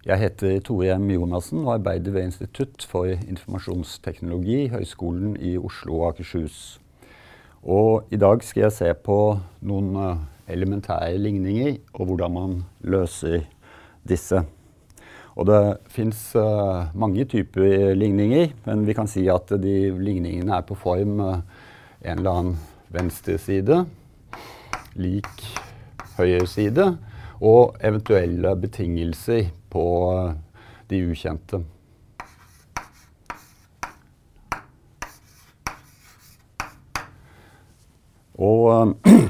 Jeg heter Tore Hjem Jonassen og arbeider ved Institutt for informasjonsteknologi, Høgskolen i Oslo og Akershus. Og I dag skal jeg se på noen eh, elementære ligninger og hvordan man løser disse. Og det fins uh, eh, mange typer ligninger, men vi kan si at de ligningene er på form uh, en eller annen venstre side lik høyre side, og eventuelle betingelser på uh, de ukjente. Og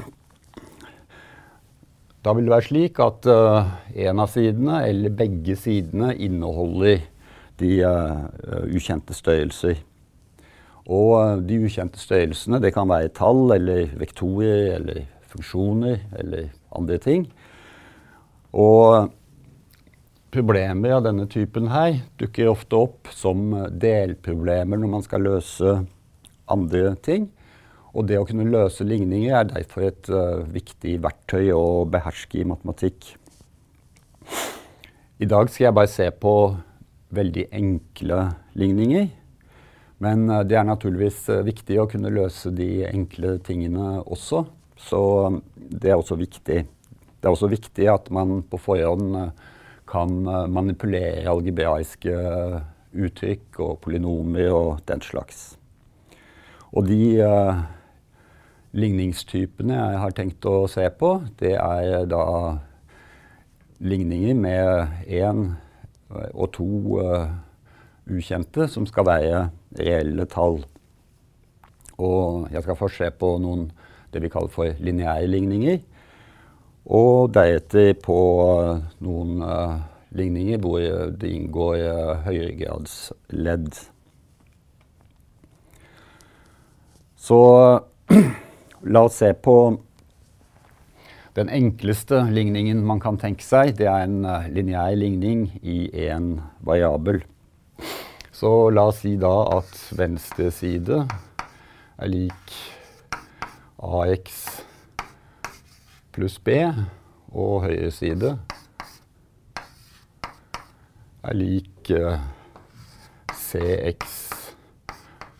Da vil det være slik at uh, en av sidene, eller begge sidene, inneholder de ukjente størrelser. Og de ukjente størrelsene det kan være tall eller vektorer eller funksjoner eller andre ting. Og problemer av denne typen her dukker ofte opp som delproblemer når man skal løse andre ting. Og det å kunne løse ligninger er derfor et uh, viktig verktøy å beherske i matematikk. I dag skal jeg bare se på veldig enkle ligninger. Men uh, det er naturligvis uh, viktig å kunne løse de enkle tingene også. Så um, det er også viktig. Det er også viktig at man på forhånd kan manipulere algebraiske uttrykk og polynomer og den slags. Og de ligningstypene jeg har tenkt å se på, det er da ligninger med én og to uh, ukjente som skal være reelle tall. Og jeg skal først se på noen det vi kaller for lineære ligninger. Og deretter på uh, noen uh, ligninger hvor det inngår uh, høyregradsledd. Så La oss se på den enkleste ligningen man kan tenke seg. Det er en lineær ligning i en variabel. Så la oss si da at venstre side er lik AX pluss B, og høyre side er lik uh, CX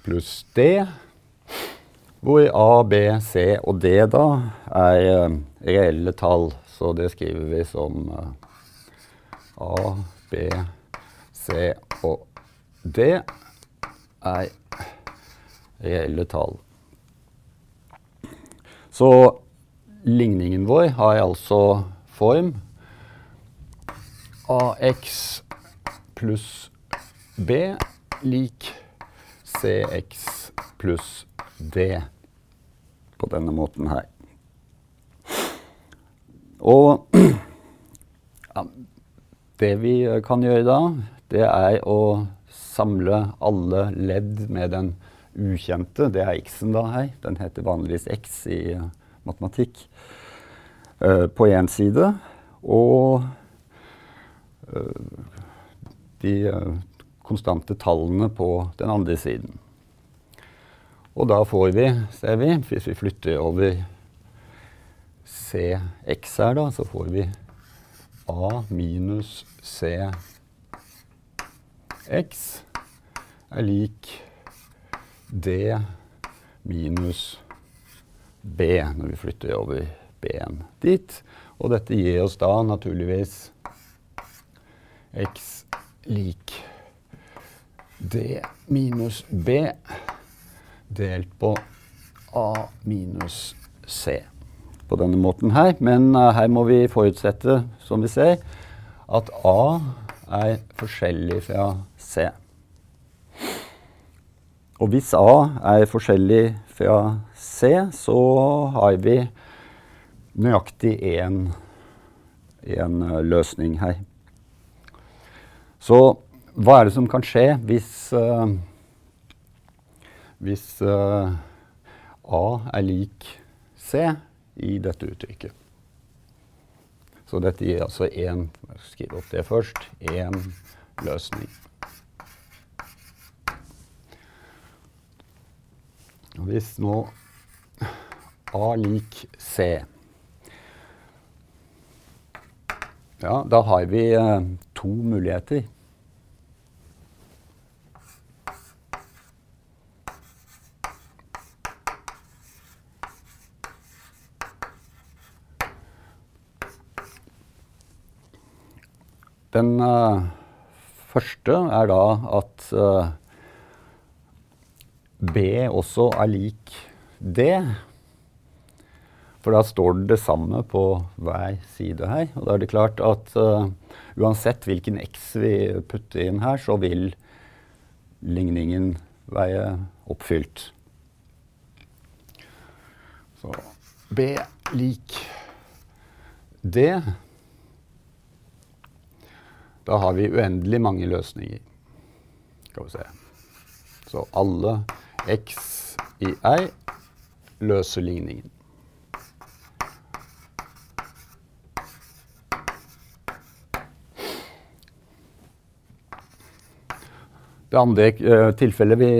pluss D. Hvor A, B, C og D da er uh, reelle tall. Så det skriver vi som uh, A, B, C og D er reelle tall. Så ligningen vår har altså form AX pluss B lik CX pluss D på denne måten her. Og ja, det vi kan gjøre da, det er å samle alle ledd med den ukjente. Det er x-en da her. Den heter vanligvis x i matematikk. Uh, på én side. Og uh, de konstante tallene på den andre siden. Og da får vi, ser vi, hvis vi flytter over CX her, da, så får vi A minus CX er lik D minus B når vi flytter over B-en dit. Og dette gir oss da naturligvis X lik D minus B delt på A minus C på denne måten her. Men uh, her må vi forutsette, som vi ser, at A er forskjellig fra C. Og hvis A er forskjellig fra C, så har vi nøyaktig én uh, løsning her. Så hva er det som kan skje hvis uh, hvis uh, A er lik C i dette uttrykket. Så dette gir altså én Skriv opp det først. Én løsning. Hvis nå A lik C ja, Da har vi uh, to muligheter. Den uh, første er da at uh, B også er lik D. For da står det det samme på hver side her. Og da er det klart at uh, uansett hvilken x vi putter inn her, så vil ligningen være oppfylt. Så B lik D. Da har vi uendelig mange løsninger. Skal vi se. Så alle x i R løser ligningen. Det andre uh, tilfellet vi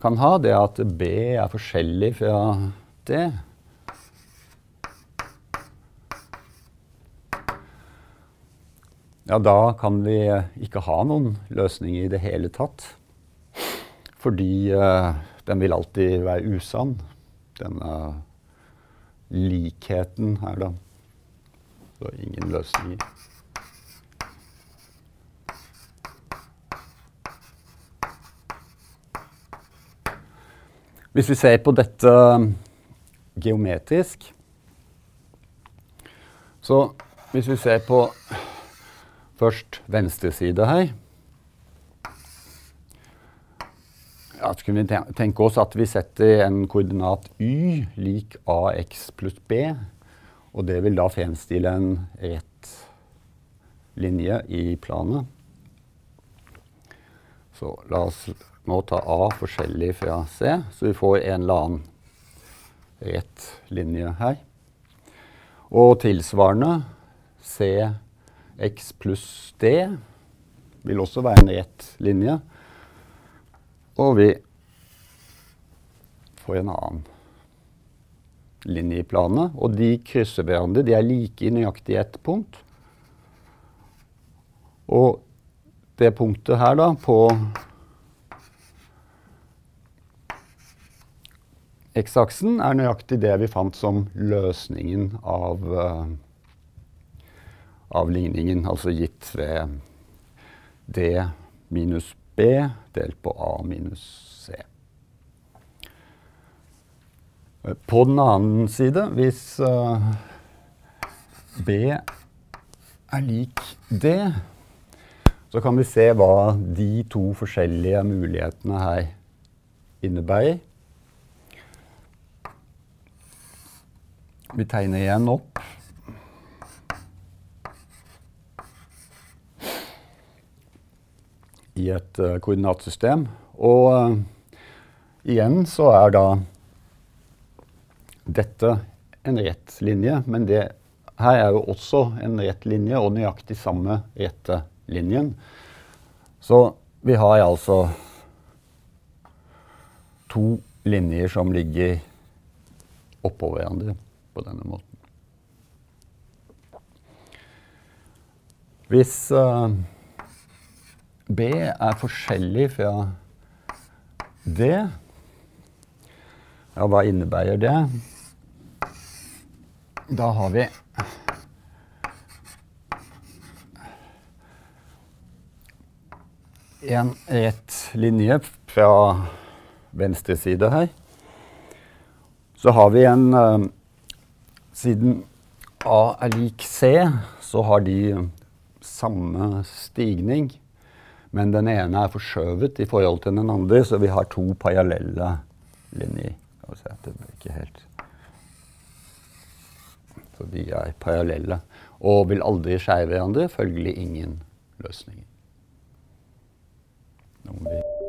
kan ha, det er at B er forskjellig fra D. Ja, da kan vi ikke ha noen løsninger i det hele tatt. Fordi uh, den vil alltid være usann, denne likheten her, da. Så ingen løsninger. Hvis vi ser på dette geometrisk Så hvis vi ser på først venstre side her ja, Så kunne vi tenke oss at vi setter en koordinat y lik ax pluss b. Og det vil da fremstille en rett linje i planet. Så la oss nå ta A forskjellig fra C, så vi får en eller annen rett linje her. Og tilsvarende CX pluss D vil også være en rett linje. Og vi får en annen linje i planet. Og de krysser hverandre. De er like i nøyaktig ett punkt. Og det punktet her da, på X-aksen er nøyaktig det vi fant som løsningen av, uh, av ligningen, altså gitt ved D minus B delt på A minus C. På den annen side, hvis uh, B er lik D, så kan vi se hva de to forskjellige mulighetene her innebærer. Vi tegner igjen opp. I et uh, koordinatsystem. Og uh, igjen så er da dette en rett linje, men det her er jo også en rett linje og nøyaktig samme rette linjen. Så vi har altså to linjer som ligger oppå hverandre på denne måten. Hvis uh, B er forskjellig fra D, ja, hva innebærer det? Da har vi en rett linje fra venstre side her. Så har vi en uh, siden A er lik C, så har de samme stigning. Men den ene er forskjøvet i forhold til den andre, så vi har to parallelle linjer. Så de er parallelle og vil aldri skjære hverandre, følgelig ingen løsninger. Nå må vi